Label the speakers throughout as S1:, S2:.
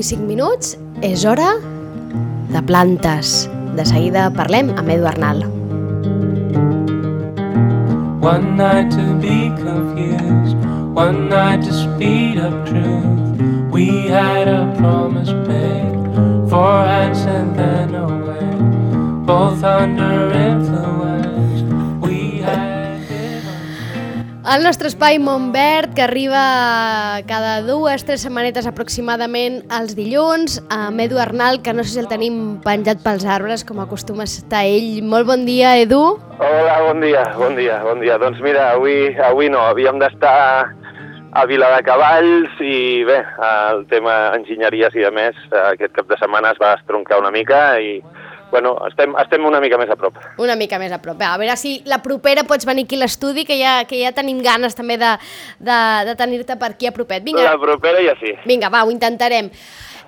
S1: i 5 minuts, és hora de plantes. De seguida parlem amb Edu Arnal. One night to be confused, one night to speed up truth. We had a promise made, four hands and then away, both under el nostre espai Montverd, que arriba cada dues, tres setmanetes aproximadament els dilluns, amb Edu Arnal, que no sé si el tenim penjat pels arbres, com acostuma a estar ell. Molt bon dia, Edu.
S2: Hola, bon dia, bon dia, bon dia. Doncs mira, avui, avui no, havíem d'estar a Vila de Cavalls i bé, el tema enginyeries i de més, aquest cap de setmana es va estroncar una mica i bueno, estem, estem una mica més a prop.
S1: Una mica més a prop. A veure si la propera pots venir aquí a l'estudi, que, ja, que ja tenim ganes també de, de, de tenir-te per aquí a propet.
S2: Vinga. La propera ja sí.
S1: Vinga, va, ho intentarem.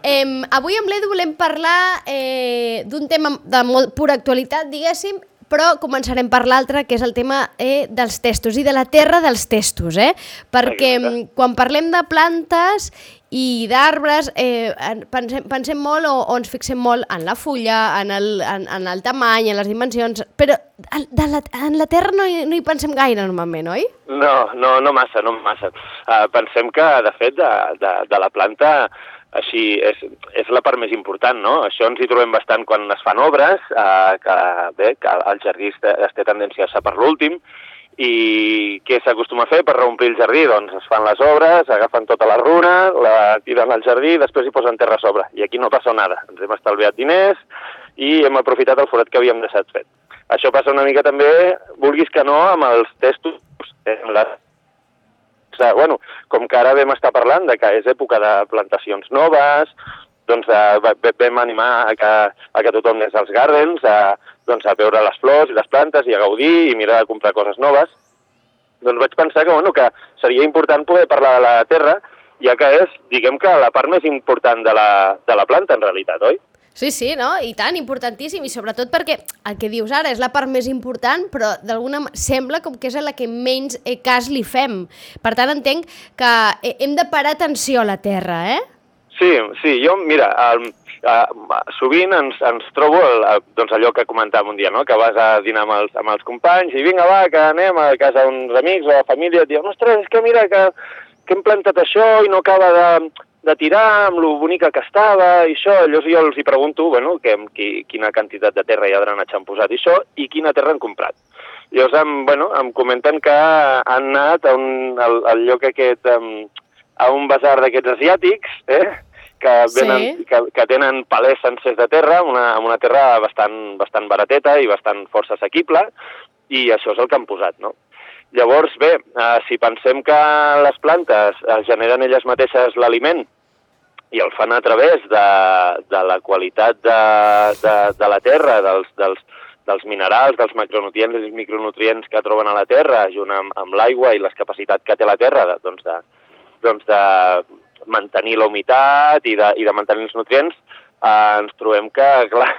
S1: Eh, avui amb l'Edu volem parlar eh, d'un tema de molt pura actualitat, diguéssim, però començarem per l'altre, que és el tema eh, dels testos i de la terra dels testos, eh? perquè Exacte. quan parlem de plantes i d'arbres eh, pensem, pensem molt o, o ens fixem molt en la fulla, en el, en, en el tamany, en les dimensions, però de la, en la terra no hi, no hi pensem gaire normalment, oi?
S2: No, no, no massa, no massa. Uh, pensem que, de fet, de, de, de la planta així és, és la part més important, no? Això ens hi trobem bastant quan es fan obres, eh, que, bé, que el jardí es té, tendència a ser per l'últim, i què s'acostuma a fer per reomplir el jardí? Doncs es fan les obres, agafen tota la runa, la tiren al jardí i després hi posen terra a sobre. I aquí no passa nada. Ens hem estalviat diners i hem aprofitat el forat que havíem deixat fet. Això passa una mica també, vulguis que no, amb els testos, en les bueno, com que ara vam estar parlant de que és època de plantacions noves, doncs eh, vam animar a que, a que tothom anés als gardens, a, doncs, a veure les flors i les plantes i a gaudir i mirar de comprar coses noves. Doncs vaig pensar que, bueno, que seria important poder parlar de la terra, ja que és, diguem que, la part més important de la, de la planta, en realitat, oi?
S1: Sí, sí, no? I tant, importantíssim, i sobretot perquè el que dius ara és la part més important, però d'alguna sembla com que és a la que menys eh, cas li fem. Per tant, entenc que eh, hem de parar atenció a la Terra, eh?
S2: Sí, sí, jo, mira, el, uh, sovint ens, ens trobo el, doncs allò que comentàvem un dia, no? que vas a dinar amb els, amb els companys i vinga, va, que anem a casa d'uns amics o a família, et diuen, ostres, és que mira que, que hem plantat això i no acaba de, de tirar amb lo bonica que estava i això. Llavors jo els hi pregunto bueno, que, qui, quina quantitat de terra i drenatge han posat i això i quina terra han comprat. Llavors em, bueno, em comenten que han anat a un, al, al lloc aquest, um, a un basar d'aquests asiàtics, eh? Que, venen, sí. que, que tenen palers sencers de terra, una, una terra bastant, bastant barateta i bastant força assequible, i això és el que han posat, no? Llavors, bé, eh, si pensem que les plantes eh, generen elles mateixes l'aliment i el fan a través de, de la qualitat de, de, de la terra, dels, dels, dels minerals, dels macronutrients i micronutrients que troben a la terra, junt amb, amb l'aigua i les capacitats que té la terra de, doncs de, doncs de mantenir la humitat i de, i de mantenir els nutrients, eh, ens trobem que, clar,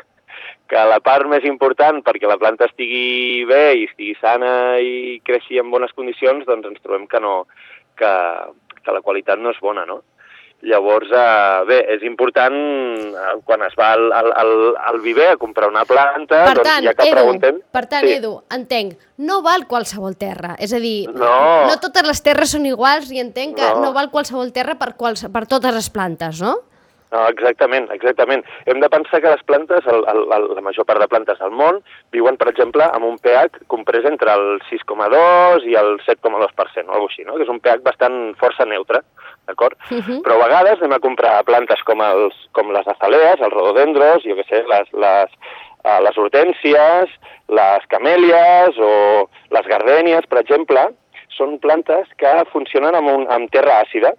S2: que la part més important perquè la planta estigui bé i estigui sana i creixi en bones condicions, doncs ens trobem que no, que, que la qualitat no és bona, no? Llavors, eh, bé, és important eh, quan es va al, al, al, al viver a comprar una planta,
S1: per
S2: doncs
S1: tant,
S2: ja que
S1: Edu,
S2: preguntem...
S1: Per tant, sí. Edu, entenc, no val qualsevol terra. És a dir,
S2: no,
S1: no totes les terres són iguals i entenc que no, no val qualsevol terra per, quals, per totes les plantes, no?
S2: No, exactament, exactament. Hem de pensar que les plantes, el, el, el, la major part de plantes del món, viuen, per exemple, amb un pH comprès entre el 6,2 i el 7,2%, o alguna així, no? que és un pH bastant força neutre, d'acord? Uh -huh. Però a vegades anem a comprar plantes com, els, com les azalees, els rododendros, jo què sé, les, les, uh, les hortències, les camèlies o les gardènies, per exemple, són plantes que funcionen amb, un, amb terra àcida,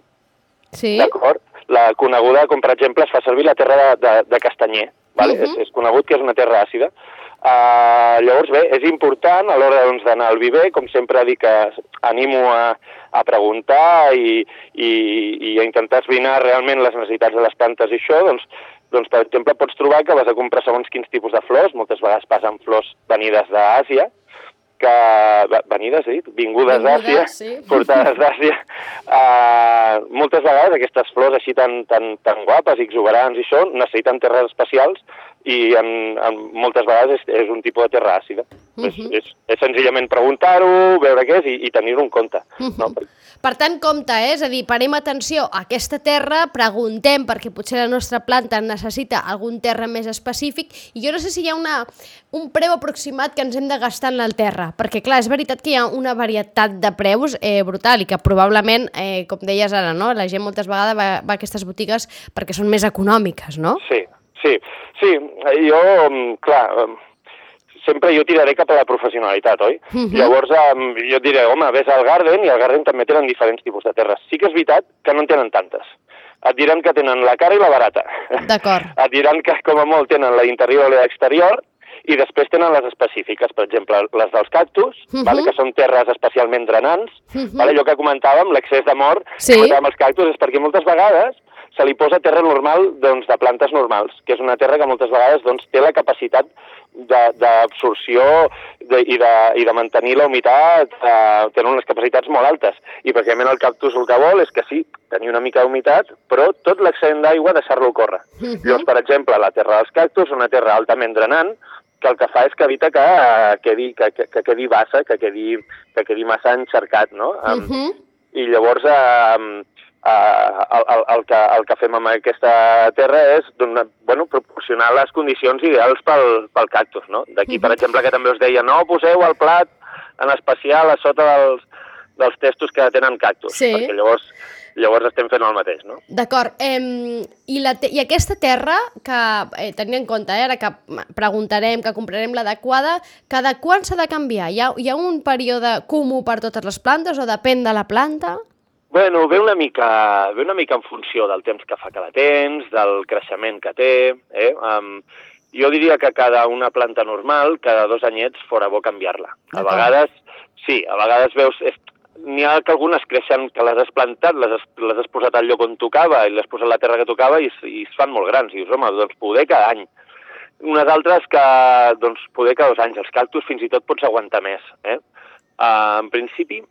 S1: Sí.
S2: D'acord? La coneguda, com per exemple, es fa servir la terra de, de, de castanyer. Vale? Uh -huh. és, és conegut que és una terra àcida. Uh, llavors, bé, és important a l'hora doncs, d'anar al viver, com sempre dic que animo a, a preguntar i, i, i a intentar esbrinar realment les necessitats de les plantes i això, doncs, doncs, per exemple, pots trobar que vas a comprar segons quins tipus de flors, moltes vegades passen flors venides d'Àsia, que... ve- Venides, he dit? Vingudes
S1: Vingudes,
S2: d'Àsia,
S1: sí.
S2: portades d'Àsia. Uh, moltes vegades aquestes flors així tan, tan, tan guapes i exuberants i això necessiten terres especials i en, en moltes vegades és, és un tipus de terra àcida.
S1: Mhm.
S2: és, és, és senzillament preguntar-ho, veure què és i, i tenir-ho en compte. No?
S1: Mhm. Per tant, compte, eh? és a dir, parem atenció a aquesta terra, preguntem perquè potser la nostra planta necessita algun terra més específic i jo no sé si hi ha una, un preu aproximat que ens hem de gastar en el terra, perquè clar, és veritat que hi ha una varietat de preus eh, brutal i que probablement, eh, com deies ara, no? la gent moltes vegades va, va a aquestes botigues perquè són més econòmiques, no?
S2: Sí, sí, sí. Jo, mm, clar, mm, sempre jo tiraré cap a la professionalitat, oi?
S1: Mhm.
S2: Llavors, um, jo et diré, home, vés al Garden i al Garden també tenen diferents tipus de terres. Sí que és veritat que no en tenen tantes. Et diran que tenen la cara i la barata.
S1: D'acord.
S2: Et diran que, com a molt, tenen la interior i l'exterior, i després tenen les específiques, per exemple, les dels cactus,
S1: Mhm.
S2: vale, que són terres especialment drenants.
S1: Mhm.
S2: vale, allò que comentàvem, l'excés d'amor
S1: Sí.
S2: que comentàvem els cactus, és perquè moltes vegades se li posa terra normal doncs, de plantes normals, que és una terra que moltes vegades doncs, té la capacitat de- d'absorció i, de, i de mantenir la humitat, eh, tenen unes capacitats molt altes. I precisament el cactus el que vol és que sí, tenir una mica d'humitat, però tot l'excedent d'aigua deixar-lo córrer.
S1: Mhm.
S2: Llavors, per exemple, la terra dels cactus, una terra altament drenant, que el que fa és que evita que eh, quedi, que, que, que quedi bassa, que quedi, que quedi massa encercat, no? Em,
S1: Mhm.
S2: i llavors eh, el, el, el, que, el que fem amb aquesta terra és donar, bueno, proporcionar les condicions ideals pel, pel cactus. No? D'aquí, per exemple, que també us deia, no poseu el plat en especial a sota dels, dels testos que tenen cactus,
S1: Sí.
S2: perquè llavors, llavors estem fent el mateix. No?
S1: D'acord. Eh, i, la te I aquesta terra, que eh, tenint en compte, eh, ara que preguntarem, que comprarem l'adequada, cada quan s'ha de canviar? Hi ha, hi ha un període comú per totes les plantes o depèn de la planta?
S2: Bueno, ve una mica, ve una mica en funció del temps que fa que la tens, del creixement que té. Eh? Um, jo diria que cada una planta normal, cada dos anyets, fora bo canviar-la. A
S1: D'acord.
S2: vegades, sí, a vegades veus... N'hi ha que algunes creixen que les has plantat, les has, les has posat al lloc on tocava i les has posat a la terra que tocava i, i es fan molt grans. I dius, home, doncs poder cada any. Unes altres que, doncs, poder cada dos anys. Els cactus fins i tot pots aguantar més. Eh? Uh, en principi,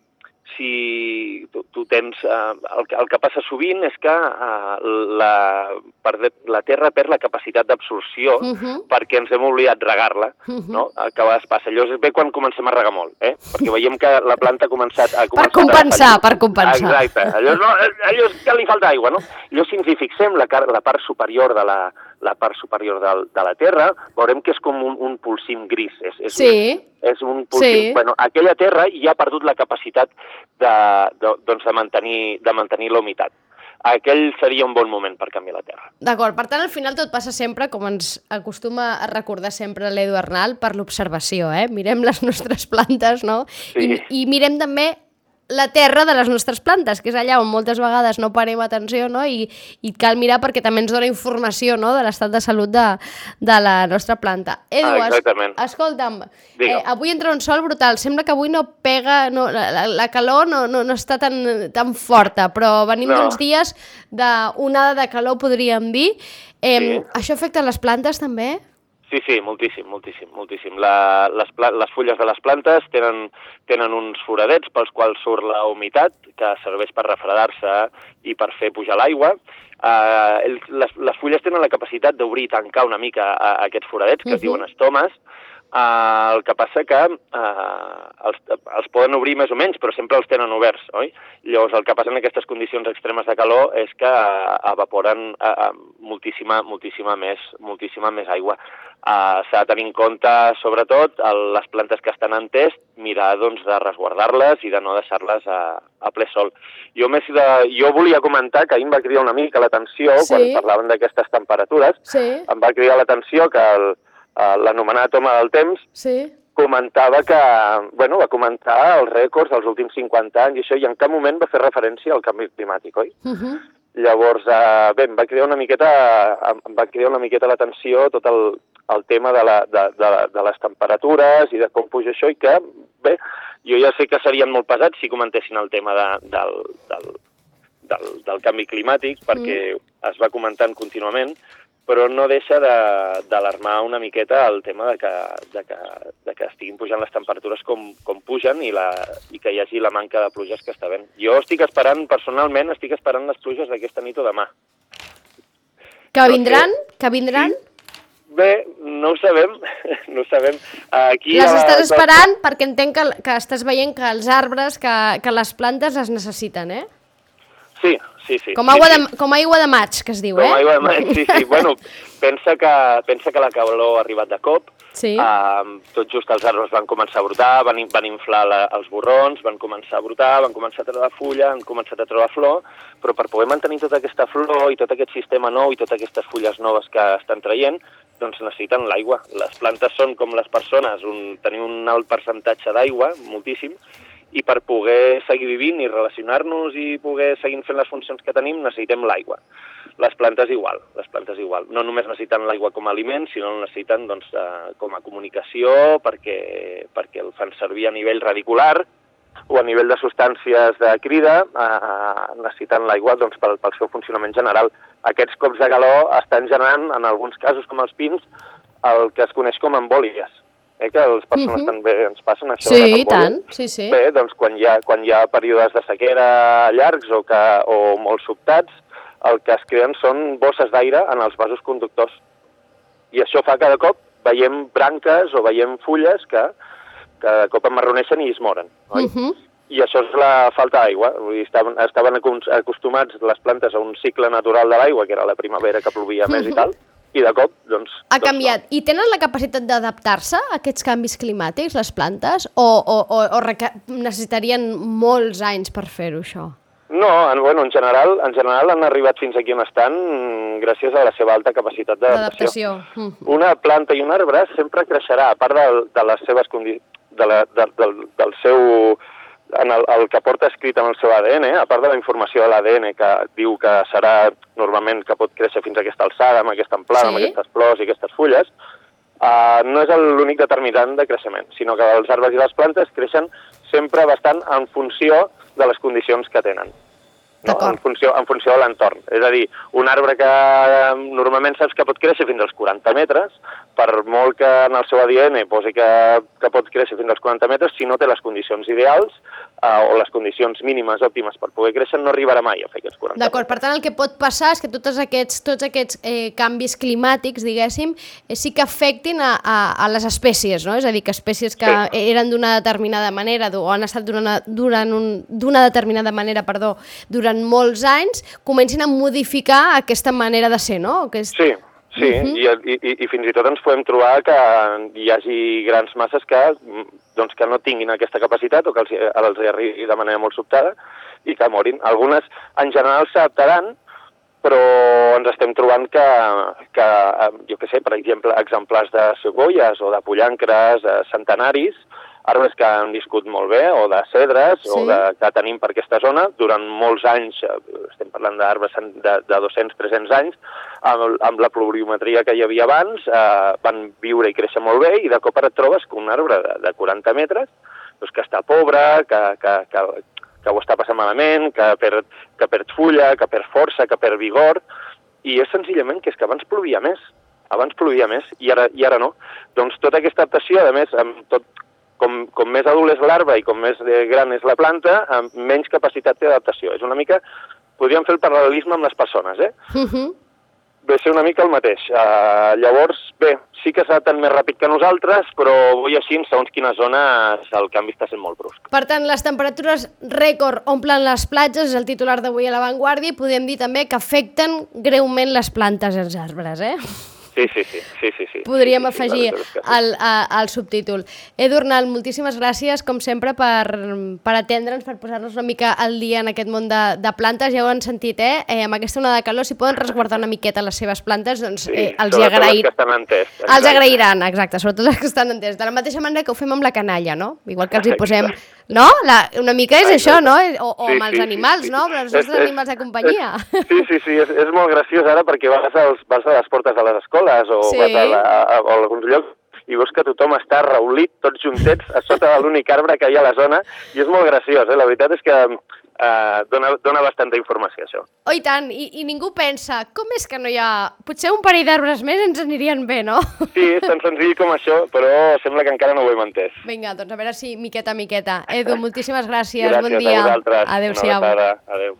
S2: si tu, tu tens... Uh, el, el que passa sovint és que uh, la, per, la terra perd la capacitat d'absorció
S1: Uh -huh.
S2: perquè ens hem oblidat regar-la,
S1: Mhm.
S2: no? El que a vegades passa. Allò és bé quan comencem a regar molt, eh? Perquè veiem que la planta ha començat, ha començat
S1: compensar,
S2: a...
S1: per compensar.
S2: Exacte. Allò, no, allò és que li falta aigua, no? Allò, si ens hi fixem, la, la part superior de la, la part superior del, de la terra, veurem que és com un, un polsim gris. És, és
S1: Sí.
S2: és un polsim...
S1: Sí.
S2: Bueno, aquella terra ja ha perdut la capacitat de, de, doncs de mantenir, de mantenir la humitat. Aquell seria un bon moment per canviar la terra.
S1: D'acord, per tant, al final tot passa sempre, com ens acostuma a recordar sempre l'Edu Arnal, per l'observació, eh? Mirem les nostres plantes, no?
S2: Sí.
S1: I, I mirem també la terra de les nostres plantes, que és allà on moltes vegades no parem atenció, no? I, i cal mirar perquè també ens dona informació, no?, de l'estat de salut de, de la nostra planta. Edu,
S2: Ah,
S1: es- escolta'm,
S2: Digue'm.
S1: eh, avui entra un sol brutal, sembla que avui no pega, no, la, la, la calor no, no, no està tan, tan forta, però venim
S2: No.
S1: d'uns dies d'onada de calor, podríem dir. Eh,
S2: Sí.
S1: Això afecta les plantes també?
S2: Sí, sí, moltíssim, moltíssim, moltíssim. La, les, les fulles de les plantes tenen, tenen uns foradets pels quals surt la humitat, que serveix per refredar-se i per fer pujar l'aigua. Uh, les, les fulles tenen la capacitat d'obrir i tancar una mica uh, aquests foradets, que uh -huh. es
S1: Mhm.
S2: diuen estomes, Uh, el que passa que uh, els, els poden obrir més o menys, però sempre els tenen oberts, oi? Llavors, el que passa en aquestes condicions extremes de calor és que uh, evaporen uh, moltíssima, moltíssima, més, moltíssima més aigua. Uh, S'ha de tenir en compte, sobretot, el, les plantes que estan en test, mirar doncs, de resguardar-les i de no deixar-les a, a ple sol. Jo, més de, jo volia comentar que ahir em va cridar una mica l'atenció,
S1: Sí.
S2: quan parlaven d'aquestes temperatures,
S1: Sí,
S2: em va cridar l'atenció que el, eh, l'anomenat home del temps
S1: sí.
S2: comentava que, bueno, va comentar els rècords dels últims 50 anys i això, i en cap moment va fer referència al canvi climàtic, oi?
S1: Uh -huh.
S2: Llavors, eh, bé, em va cridar una miqueta, em va cridar una miqueta l'atenció tot el, el tema de, la, de, de, de les temperatures i de com puja això i que, bé, jo ja sé que serien molt pesats si comentessin el tema de, del, del, del, del canvi climàtic perquè es va comentant contínuament, però no deixa de- d'alarmar una miqueta el tema de que, de que, de que estiguin pujant les temperatures com, com pugen i, la, i que hi hagi la manca de pluges que està havent. Jo estic esperant, personalment, estic esperant les pluges d'aquesta nit o demà.
S1: Que vindran? Que vindran?
S2: Bé, no ho sabem, no ho sabem. Aquí
S1: Les estàs esperant perquè entenc que, que estàs veient que els arbres, que, que les plantes les necessiten, eh?
S2: Sí, sí, sí.
S1: Com
S2: sí,
S1: aigua,
S2: sí.
S1: de, com aigua de maig, que es diu,
S2: Com
S1: eh?
S2: aigua de maig, sí, sí. Bueno, pensa que, pensa que la calor ha arribat de cop,
S1: Sí.
S2: Uh, tot just els arbres van començar a brotar, van, van inflar la, els borrons, van començar a brotar, van començar a treure fulla, han començat a treure flor, però per poder mantenir tota aquesta flor i tot aquest sistema nou i totes aquestes fulles noves que estan traient, doncs necessiten l'aigua. Les plantes són com les persones, un, tenim un alt percentatge d'aigua, moltíssim, i per poder seguir vivint i relacionar-nos i poder seguir fent les funcions que tenim necessitem l'aigua. Les plantes igual, les plantes igual. No només necessiten l'aigua com a aliment, sinó la necessiten doncs, eh, com a comunicació perquè, perquè el fan servir a nivell radicular o a nivell de substàncies de crida, eh, necessiten l'aigua doncs, pel, pel seu funcionament general. Aquests cops de calor estan generant, en alguns casos com els pins, el que es coneix com embòlies. Eh, que les persones
S1: Mhm.
S2: també ens passen això.
S1: Sí, i tant, sí, sí.
S2: Bé, doncs quan hi ha, quan hi ha períodes de sequera llargs o, que, o molt sobtats, el que es creen són bosses d'aire en els vasos conductors. I això fa cada cop veiem branques o veiem fulles que, que de cop emmarroneixen i es moren. Oi?
S1: Mhm.
S2: I això és la falta d'aigua. Estaven, estaven acos- acostumats les plantes a un cicle natural de l'aigua, que era la primavera que plovia més i tal, i de cop, doncs...
S1: Ha
S2: doncs
S1: canviat. I tenen la capacitat d'adaptar-se a aquests canvis climàtics, les plantes? O, o, o, o necessitarien molts anys per fer-ho, això?
S2: No, en, bueno, en general, en general han arribat fins aquí on estan mm, gràcies a la seva alta capacitat d'adaptació.
S1: Mhm.
S2: Una planta i un arbre sempre creixerà, a part de, de les seves condi de la, de, del, del seu en el, el que porta escrit en el seu ADN, a part de la informació de l'ADN que diu que serà normalment que pot créixer fins a aquesta alçada, amb aquesta amplada,
S1: Sí.
S2: amb aquestes flors i aquestes fulles, uh, no és el- l'únic determinant de creixement, sinó que els arbres i les plantes creixen sempre bastant en funció de les condicions que tenen. No? En, funció, en funció de l'entorn. És a dir, un arbre que normalment saps que pot créixer fins als 40 metres, per molt que en el seu ADN posi que, que pot créixer fins als 40 metres, si no té les condicions ideals eh, o les condicions mínimes òptimes per poder créixer, no arribarà mai a fer aquests 40
S1: D'acord, per tant, el que pot passar és que tots aquests, tots aquests eh, canvis climàtics, diguéssim, eh, sí que afectin a, a, a les espècies, no? És a dir, que espècies que
S2: Sí.
S1: eren d'una determinada manera o han estat d'una durant un- determinada manera, perdó, durant molts anys, comencin a modificar aquesta manera de ser, no? Que és...
S2: Sí, sí,
S1: Mhm.
S2: I, i, i fins i tot ens podem trobar que hi hagi grans masses que, mm, doncs, que no tinguin aquesta capacitat o que els, hi- els arribi de manera molt sobtada i que morin. Algunes, en general, s'adaptaran, però ens estem trobant que, que eh, jo què sé, per exemple, exemplars de segoies o de pollancres eh, centenaris, arbres que han viscut molt bé, o de cedres,
S1: Sí.
S2: o de, que tenim per aquesta zona, durant molts anys, eh, estem parlant d'arbres de, de 200-300 anys, amb, amb la pluviometria que hi havia abans, eh, van viure i créixer molt bé, i de cop ara et trobes que un arbre de, de 40 metres, doncs que està pobre, que, que, que, que ho està passant malament, que perd, que perd fulla, que perd força, que perd vigor, i és senzillament que és que abans plovia més, abans plovia més, i ara, i ara no. Doncs tota aquesta adaptació, a més, amb tot, com, com més adult és l'arbre i com més eh, gran és la planta, amb menys capacitat té d'adaptació. És una mica... Podríem fer el paral·lelisme amb les persones, eh?
S1: Mhm.
S2: Ve a ser una mica el mateix. Uh, llavors, bé, sí que s'adapten més ràpid que nosaltres, però vull així, segons quines zones, el canvi està sent molt brusc.
S1: Per tant, les temperatures rècord omplen les platges, és el titular d'avui a l'avantguàrdia, i podem dir també que afecten greument les plantes i els arbres, eh?
S2: Sí, sí, sí. sí, sí, sí.
S1: Podríem
S2: sí, sí, sí,
S1: afegir
S2: sí.
S1: al subtítol. Edu Arnal, moltíssimes gràcies, com sempre, per, per atendre'ns, per posar-nos una mica al dia en aquest món de, de plantes. Ja ho han sentit, eh? eh amb aquesta onada de calor, si poden resguardar una miqueta les seves plantes, doncs
S2: Sí,
S1: eh, els hi
S2: sobretot
S1: agrair...
S2: les que estan en test.
S1: Els agrairan, exacte, sobretot les que estan entès. De la mateixa manera que ho fem amb la canalla, no? Igual que els hi posem...
S2: Exacte.
S1: No? La, una mica és això, no? O, o
S2: Sí,
S1: amb els
S2: sí, sí,
S1: animals,
S2: sí.
S1: no? Amb els nostres
S2: és-
S1: animals de companyia.
S2: és- Sí, sí, sí, és, és molt graciós ara perquè vas, als, vas a les portes de les escoles o
S1: Sí.
S2: vas a, la, a, a alguns llocs i veus que tothom està reulit, tots juntets, a sota de l'únic arbre que hi ha a la zona, i és molt graciós, eh? La veritat és que eh, dona, dona bastanta informació, això.
S1: Oh, i tant, I, i ningú pensa, com és que no hi ha... Potser un parell d'arbres més ens anirien bé, no?
S2: Sí, és tan senzill com això, però sembla que encara no ho hem entès.
S1: Vinga, doncs a veure si miqueta, miqueta. Edu, moltíssimes gràcies,
S2: Gràcies
S1: bon dia.
S2: a vosaltres.
S1: Adéu-siau.
S2: Adéu.